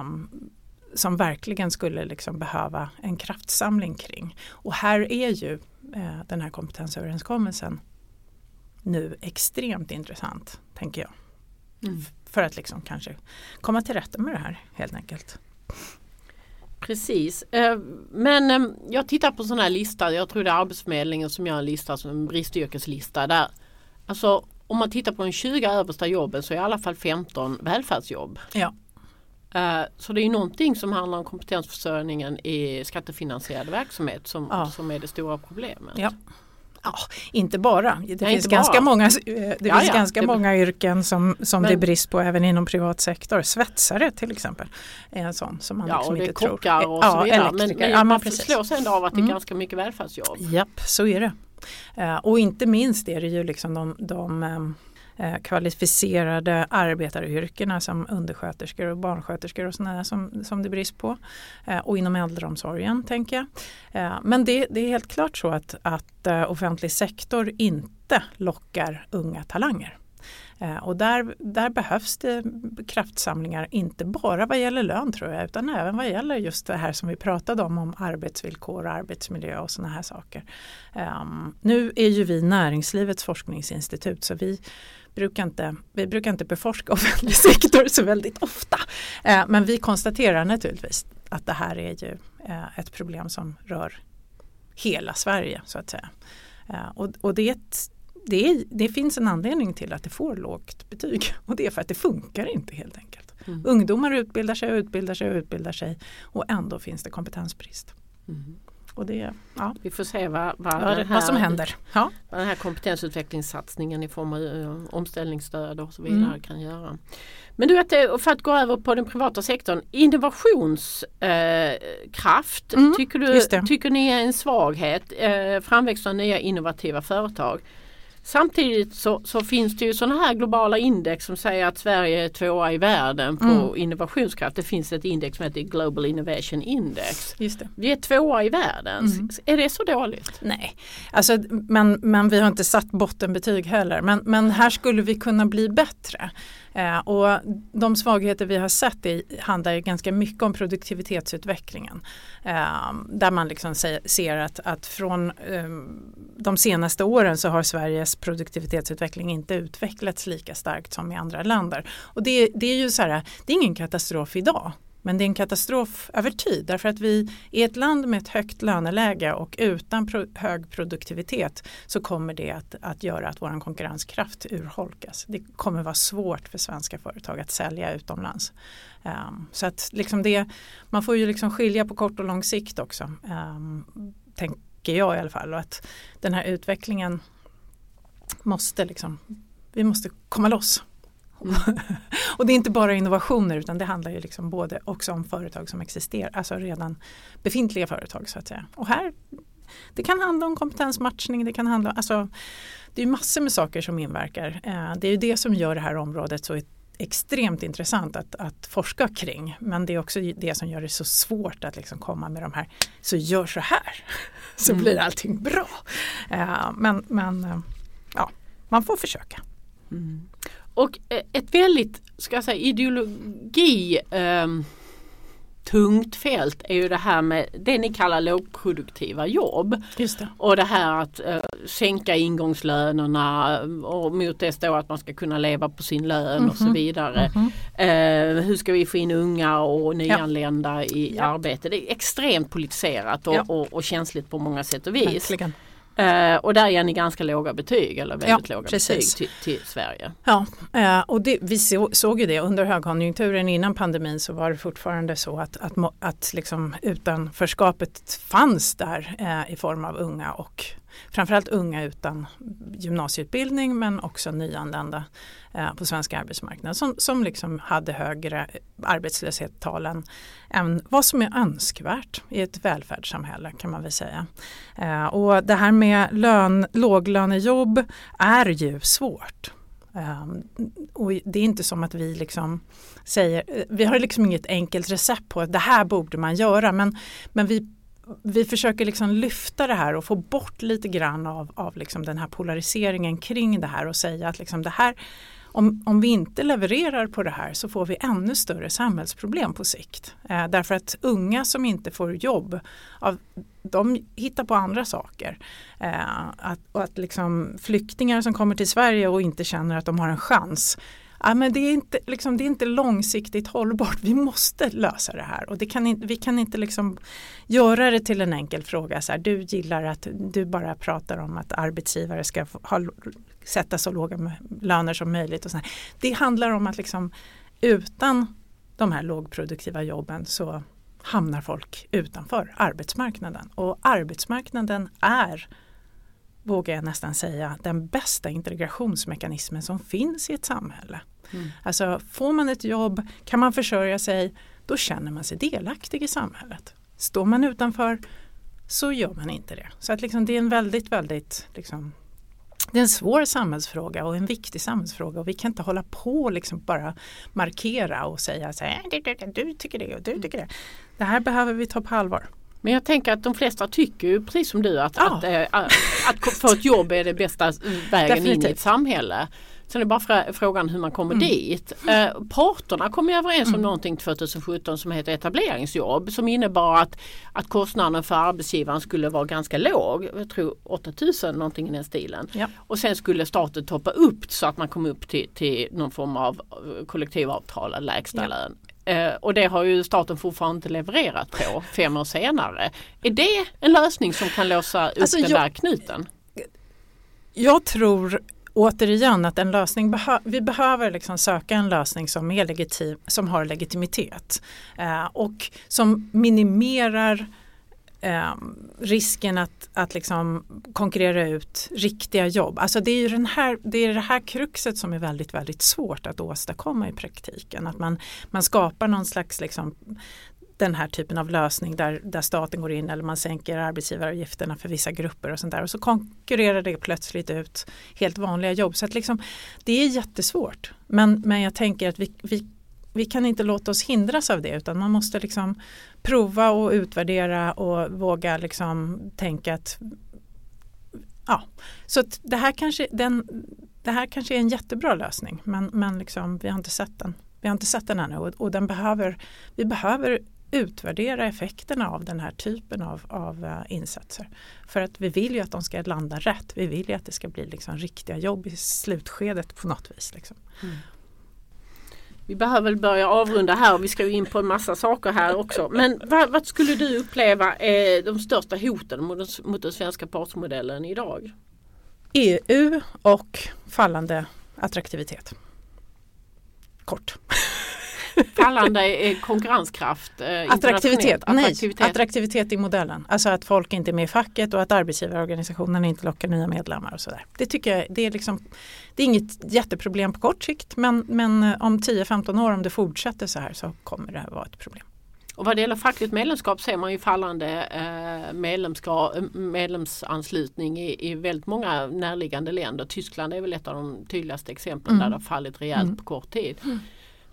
um, som verkligen skulle liksom behöva en kraftsamling kring. Och här är ju eh, den här kompetensöverenskommelsen nu extremt intressant, tänker jag. F- För att liksom kanske komma till rätta med det här helt enkelt. Precis. Eh, Men eh, jag tittar på sån här lista. Jag tror det är Arbetsförmedlingen som gör en lista som en bristyrkeslista. Där, alltså, om man tittar på de 20 översta jobben så är i alla fall 15 välfärdsjobb. Ja. Eh, Så det är någonting som handlar om kompetensförsörjningen i skattefinansierad verksamhet som, Ja. som är det stora problemet. Ja. Ja, inte bara. Det Nej, finns ganska, bara. många, eh, det Ja, finns ja, ganska det- många yrken som, som det är Men- brist på även inom privat sektor. Svetsare till exempel är en sån som man Ja liksom och det är inte tror. kockar och ja, så vidare. Men, men ja, man men slås ändå av att det är Mm. ganska mycket välfärdsjobb. Japp, så är det. Eh, och inte minst är det ju liksom de, de eh, Eh, kvalificerade arbetaryrkena som undersköterskor och barnsköterskor och sådana som, som det är brist på. Eh, och inom äldreomsorgen tänker jag. Eh, men det, det är helt klart så att, att offentlig sektor inte lockar unga talanger. Och där, där behövs det kraftsamlingar, inte bara vad gäller lön tror jag, utan även vad gäller just det här som vi pratade om, om arbetsvillkor och arbetsmiljö och sådana här saker. Um, nu är ju vi näringslivets forskningsinstitut så vi brukar inte, vi brukar inte beforska offentlig sektor så väldigt ofta. Eh, men vi konstaterar naturligtvis att det här är ju eh, ett problem som rör hela Sverige så att säga. Eh, och, och det ett det, är, det finns en anledning till att det får lågt betyg och det är för att det funkar inte helt enkelt. Mm. Ungdomar utbildar sig och utbildar sig och utbildar sig och ändå finns det kompetensbrist. Mm. Och det, ja. Vi får se vad, vad, den vad som här- händer. Ja. vad den här kompetensutvecklingssatsningen i form av eh, omställningsstöd och så vidare Mm. kan göra. Men du vet, eh, för att gå över på den privata sektorn, innovationskraft, eh, Mm, tycker, du, tycker ni är en svaghet, eh, framväxt av nya innovativa företag. Samtidigt så, så finns det ju sådana här globala index som säger att Sverige är tvåa i världen på Mm. innovationskraft. Det finns ett index som heter Global Innovation Index. Just det. Vi är tvåa i världen. Mm. Är det så dåligt? Nej, alltså, men, men vi har inte satt bottenbetyg heller. Men, men här skulle vi kunna bli bättre. Eh, och de svagheter vi har sett i, handlar ganska mycket om produktivitetsutvecklingen. Eh, där man liksom se, ser att, att från eh, de senaste åren så har Sveriges produktivitetsutveckling inte utvecklats lika starkt som i andra länder. Och det, det är ju så här, det är ingen katastrof idag. Men det är en katastrof över tid därför att vi är ett land med ett högt löneläge och utan pro hög produktivitet så kommer det att, att göra att vår konkurrenskraft urholkas. Det kommer vara svårt för svenska företag att sälja utomlands. Um, så att liksom det, man får ju liksom skilja på kort och lång sikt också. Um, tänker jag i alla fall. Och att den här utvecklingen måste liksom, vi måste komma loss. och det är inte bara innovationer utan det handlar ju liksom både också om företag som existerar, alltså redan befintliga företag så att säga. Och här, det kan handla om kompetensmatchning, det kan handla alltså det är massor med saker som inverkar. Eh, Det är ju det som gör det här området så extremt intressant att, att forska kring. Men det är också det som gör det så svårt att liksom komma med de här, så gör så här så Mm. blir allting bra. Eh, Men, men eh, ja, man får försöka. Och eh, ett väldigt, ska jag säga, ideologi ehm, tungt fält är ju det här med det ni kallar lågproduktiva jobb. Just det. Och det här att eh, sänka ingångslönerna och mot det står att man ska kunna leva på sin lön och så Mhm. vidare. Mhm. Eh, hur ska vi få in unga och nyanlända i Ja. arbete? Det är extremt politiserat och, Ja. och, och känsligt på många sätt och vis. Verkligen. Eh, och där ger ni ganska låga betyg eller väldigt Ja, låga precis. betyg till, till Sverige. Ja, eh, och det, vi så, såg ju det under högkonjunkturen innan pandemin så var det fortfarande så att, att, att liksom utanförskapet fanns där eh, i form av unga och framförallt unga utan gymnasieutbildning men också nyanlända eh, på svenska arbetsmarknaden som, som liksom hade högre arbetslöshetstalen än vad som är önskvärt i ett välfärdssamhälle kan man väl säga. Eh, och det här med lön, låglönejobb är ju svårt. Um, och det är inte som att vi liksom säger, eh, vi har liksom inget enkelt recept på att det här borde man göra men, men vi, vi försöker liksom lyfta det här och få bort lite grann av, av liksom den här polariseringen kring det här och säga att liksom det här om, om vi inte levererar på det här så får vi ännu större samhällsproblem på sikt. Eh, därför att unga som inte får jobb, av, de hittar på andra saker. Eh, att, och att liksom flyktingar som kommer till Sverige och inte känner att de har en chans. Ja, men det, är inte, liksom, det är inte långsiktigt hållbart. Vi måste lösa det här. Och det kan vi kan inte liksom göra det till en enkel fråga. Så här, du gillar att du bara pratar om att arbetsgivare ska ha, sätta så låga löner som möjligt. Och så här. Det handlar om att liksom, utan de här lågproduktiva jobben så hamnar folk utanför arbetsmarknaden. Och arbetsmarknaden är, vågar jag nästan säga, den bästa integrationsmekanismen som finns i ett samhälle. Mm. Alltså får man ett jobb, kan man försörja sig, då känner man sig delaktig i samhället. Står man utanför så gör man inte det. Så att liksom det är en väldigt, väldigt liksom, det är en svår samhällsfråga och en viktig samhällsfråga och vi kan inte hålla på och liksom bara markera och säga så här, du, du, du, du tycker det och du tycker det. Det här behöver vi ta på allvar. Men jag tänker att de flesta tycker ju precis som du att, Ja. att, eh, att, att få ett jobb är det bästa vägen in i Definitivt. ett samhälle. Sen är det bara frå- frågan hur man kommer Mm. dit. Eh, parterna kom ju överens om någonting 2017 som heter etableringsjobb som innebar att, att kostnaden för arbetsgivaren skulle vara ganska låg. Jag tror 8000 någonting i den stilen. Ja. Och sen skulle staten toppa upp så att man kom upp till, till någon form av eh, kollektivavtalad lägsta Ja. lön. Eh, och det har ju staten fortfarande inte levererat på fem år senare. Är det en lösning som kan låsa upp Alltså, den jag- där knuten? Jag tror återigen att en lösning behö vi behöver liksom söka en lösning som, är legitim, som har legitimitet eh, och som minimerar eh, risken att, att liksom konkurrera ut riktiga jobb. Alltså det är ju den här, det, är det här kruxet som är väldigt, väldigt svårt att åstadkomma i praktiken. Att man, man skapar någon slags liksom, den här typen av lösning där, där staten går in eller man sänker arbetsgivaravgifterna för vissa grupper och sånt där och så konkurrerar det plötsligt ut helt vanliga jobb. Så att liksom, det är jättesvårt. Men, men jag tänker att vi, vi, vi kan inte låta oss hindras av det utan man måste liksom prova och utvärdera och våga liksom tänka att ja, så att det här kanske den, det här kanske är en jättebra lösning men, men liksom, vi har inte sett den. Vi har inte sett den ännu och, och den behöver, vi behöver utvärdera effekterna av den här typen av, av uh, insatser. För att vi vill ju att de ska landa rätt. Vi vill ju att det ska bli liksom riktiga jobb i slutskedet på något vis. Liksom. Mm. Vi behöver väl börja avrunda här. Vi ska ju in på en massa saker här också. Men vad, vad skulle du uppleva är de största hoten mot, mot den svenska partsmodellen idag? EU och fallande attraktivitet. Kort. Fallande konkurrenskraft? Eh, attraktivitet. attraktivitet. Nej, attraktivitet i modellen. Alltså att folk inte är med i facket och att arbetsgivarorganisationen inte lockar nya medlemmar och sådär. Det tycker jag det är, liksom, det är inget jätteproblem på kort sikt men, men eh, om 10-15 år om det fortsätter så här så kommer det vara ett problem. Och vad det gäller fackligt medlemskap ser man ju fallande eh, medlemsanslutning i, i väldigt många närliggande länder. Tyskland är väl ett av de tydligaste exemplen mm. där det har fallit rejält mm. på kort tid.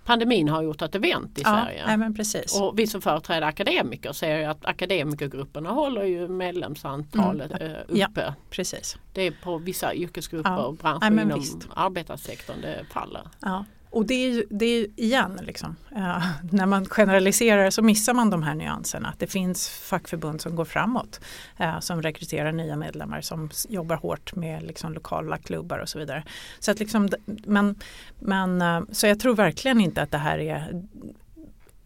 Pandemin har gjort att det vänt i ja, Sverige. men precis. Och vi som företräder akademiker ser ju att akademikergrupperna håller ju medlemsantalet mm. Eh, uppe. Ja, precis. Det är på vissa yrkesgrupper och branscher ja, inom visst. arbetarsektorn det faller. Ja. Och det är ju, det är igen, liksom, eh, när man generaliserar så missar man de här nyanserna. Att det finns fackförbund som går framåt, eh, som rekryterar nya medlemmar, som jobbar hårt med liksom, lokala klubbar och så vidare. Så, att, liksom, men, men, eh, så jag tror verkligen inte att det här är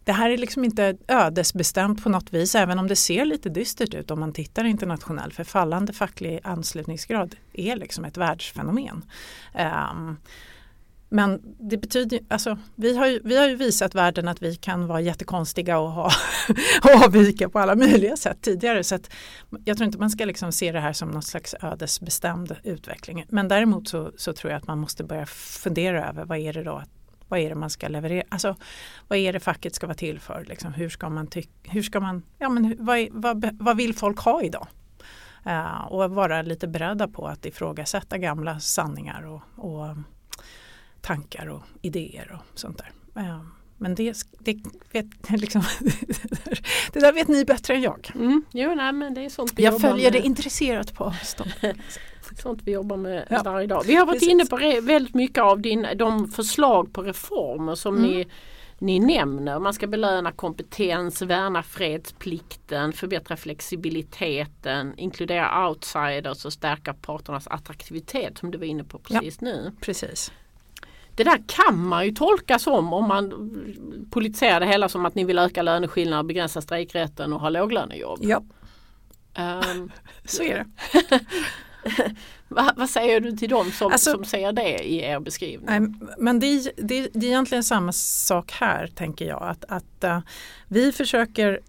det här är liksom inte ödesbestämt på något vis även om det ser lite dystert ut om man tittar internationellt för fallande facklig anslutningsgrad är liksom ett världsfenomen. Um, men det betyder, alltså, vi, har ju, vi har ju visat världen att vi kan vara jättekonstiga och, ha, och avvika på alla möjliga sätt tidigare. Så att jag tror inte man ska liksom se det här som någon slags ödesbestämd utveckling. Men däremot så, så tror jag att man måste börja fundera över vad är det då vad är det man ska leverera? Alltså, vad är det facket ska vara till för? Liksom, hur ska man, hur ska man ja, men vad, vad, vad vill folk ha idag? Uh, och vara lite beredda på att ifrågasätta gamla sanningar och, och tankar och idéer och sånt där. Men det, det, vet, liksom, det där vet ni bättre än jag. Mm. Jo, nej, men det är sånt vi jag följer med. det intresserat på avstånd. sånt vi jobbar med ja. varje dag. Vi har varit Precis. inne på väldigt mycket av din, de förslag på reformer som mm. ni, ni nämner. Man ska belöna kompetens, värna fredsplikten, förbättra flexibiliteten, inkludera outsiders och stärka parternas attraktivitet som du var inne på precis ja. nu. Precis. Det där kan man ju tolka som om man politiserar det hela som att ni vill öka löneskillnader, begränsa strejkrätten och ha låglönejobb. Ja, um, så är det. vad, vad, säger du till dem som, alltså, som ser det i er beskrivning? Nej, men det, det, det är egentligen samma sak här tänker jag. Att, att uh, vi försöker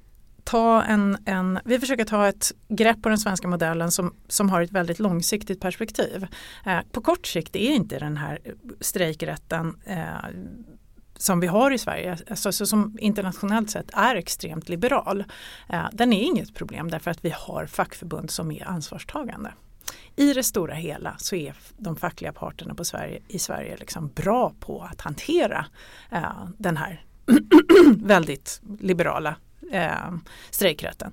ta en, en, vi försöker ta ett grepp på den svenska modellen som, som har ett väldigt långsiktigt perspektiv. Eh, på kort sikt är inte den här strejkrätten eh, som vi har i Sverige, alltså, som internationellt sett är extremt liberal. Eh, den är inget problem därför att vi har fackförbund som är ansvarstagande. I det stora hela så är de fackliga parterna på Sverige, i Sverige liksom bra på att hantera eh, den här väldigt liberala eh, strejkrätten.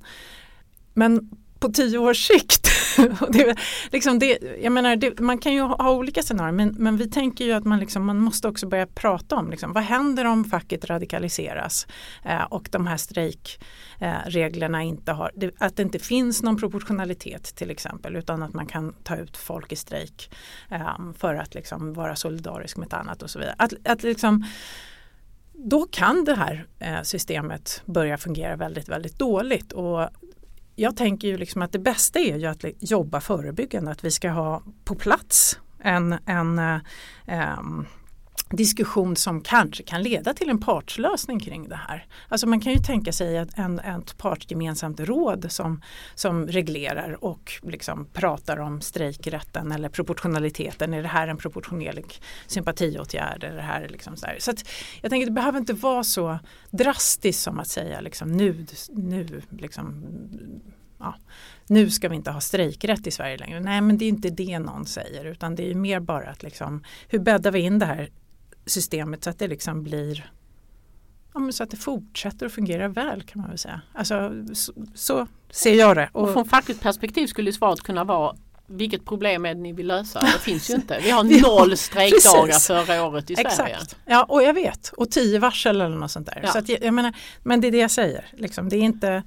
Men på tio års sikt, det, liksom det, jag menar, det, man kan ju ha olika scenarier men, men vi tänker ju att man, liksom, man måste också börja prata om liksom, vad händer om facket radikaliseras eh, och de här strejkreglerna eh, inte har, det, att det inte finns någon proportionalitet till exempel utan att man kan ta ut folk i strejk eh, för att liksom, vara solidarisk med ett annat och så vidare. Att, att liksom, då kan det här eh, systemet börja fungera väldigt, väldigt dåligt. Och jag tänker ju liksom att det bästa är ju att jobba förebyggande, att vi ska ha på plats en, en, eh, ehm, diskussion som kanske kan leda till en partslösning kring det här. Alltså man kan ju tänka sig ett, en, ett partsgemensamt råd som, som reglerar och liksom pratar om strejkrätten eller proportionaliteten. Är det här en proportionerlig sympatiåtgärd? Är det här liksom så här? så att jag tänker det behöver inte vara så drastiskt som att säga liksom nu, nu liksom, ja, nu ska vi inte ha strejkrätt i Sverige längre. Nej men det är inte det någon säger utan det är mer bara att liksom, hur bäddar vi in det här systemet så att det liksom blir ja, så att det fortsätter att fungera väl kan man väl säga. Alltså, så, så ser jag det. Och, och från fackligt perspektiv skulle svaret kunna vara vilket problem är det ni vill lösa? Det finns ju inte. Vi har noll strejkdagar förra året i Exakt. Sverige. Ja och jag vet och tio varsel eller något sånt där. Ja. Så att jag, jag menar, men det är det jag säger. Liksom, det är inte,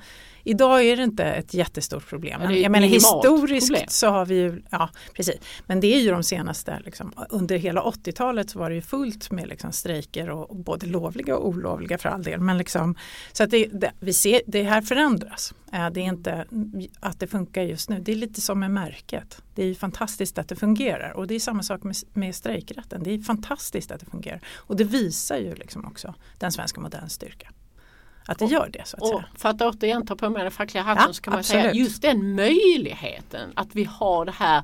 Idag är det inte ett jättestort problem. Ett jag menar historiskt problem. så har vi ju, ja precis. Men det är ju de senaste, liksom, under hela 80-talet så var det ju fullt med liksom, strejker och, och både lovliga och olovliga för all del. Men liksom, så att det, det, vi ser, det här förändras. Eh, Det är inte att det funkar just nu. Det är lite som med märket. Det är ju fantastiskt att det fungerar och det är samma sak med, med strejkrätten. Det är fantastiskt att det fungerar. Och det visar ju liksom också den svenska modellens styrka. Att det gör det så att Och säga. för att återigen ta på mig den fackliga hatten Ja, så kan man absolut. säga just den möjligheten att vi har det här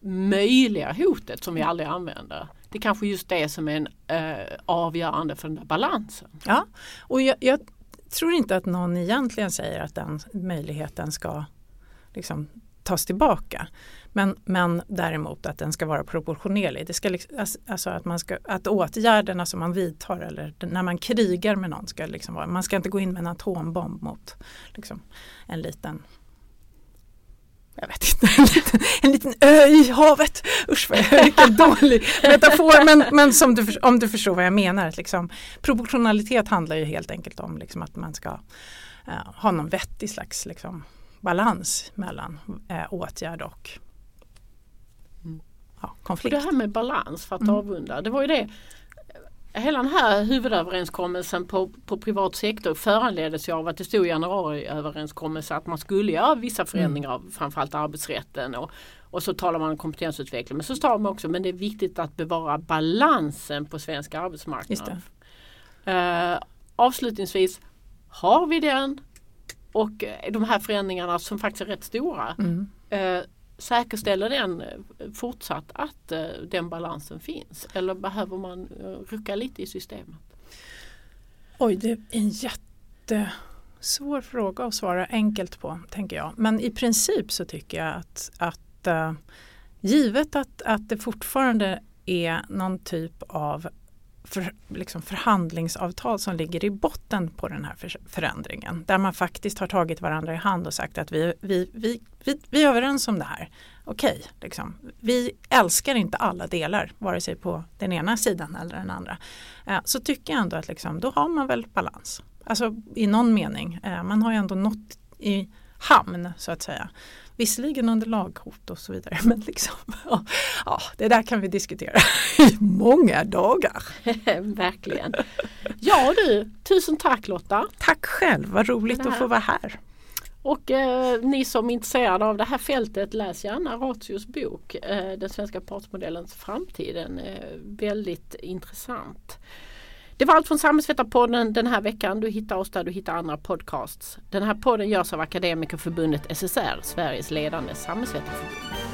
möjliga hotet som vi aldrig använder. Det är kanske just det som är en, eh, avgörande för den där balansen. Ja, och jag, jag tror inte att någon egentligen säger att den möjligheten ska liksom tas tillbaka. Men, men däremot att den ska vara proportionerlig. Det ska liksom, alltså- alltså att, man ska, att åtgärderna som man vidtar eller när man krigar med någon ska liksom vara, man ska inte gå in med en atombomb mot liksom, en liten jag vet inte, en liten, en liten ö i havet. Usch vad vilken dålig metafor. Men, men som du, om du förstår vad jag menar. Att liksom, proportionalitet handlar ju helt enkelt om liksom att man ska eh, ha någon vettig slags liksom, balans mellan eh, åtgärd och Mm. ja, Och konflikt. det här med balans för att Mm. avrunda. Det var ju det Hela den här huvudöverenskommelsen på, på privat sektor föranleddes ju av att det stod i januariöverenskommelsen att man skulle göra vissa förändringar av framförallt arbetsrätten och, och så talar man om kompetensutveckling. Men så sa man också men det är viktigt att bevara balansen på svensk arbetsmarknad. Eh, avslutningsvis, har vi den och de här förändringarna som faktiskt är rätt stora Mm. eh, säkerställer den eh, fortsatt att eh, den balansen finns? Eller behöver man eh, rucka lite i systemet? Oj, det är en jättesvår fråga att svara enkelt på, tänker jag. Men i princip så tycker jag att, att givet att, att det fortfarande är någon typ av för, liksom förhandlingsavtal som ligger i botten på den här för, förändringen. Där man faktiskt har tagit varandra i hand och sagt att vi, vi, vi, vi, vi är överens om det här. Okej, liksom. vi älskar inte alla delar, vare sig på den ena sidan eller den andra. Eh, så tycker jag ändå att liksom, då har man väl balans. Alltså i någon mening. Eh, man har ju ändå nått i hamn så att säga. Visserligen under laghot och så vidare men liksom, ja, ja, det där kan vi diskutera i många dagar. Verkligen. Ja du, tusen tack Lotta. Tack själv, vad roligt att få vara här. Och eh, ni som är intresserade av det här fältet läs gärna Ratios bok eh, Den svenska partsmodellens framtid. Den är väldigt intressant. Det var allt från Samhällsvetarpodden den här veckan. Du hittar oss där du hittar andra podcasts. Den här podden görs av Akademikerförbundet SSR, Sveriges ledande samhällsvetarförbund.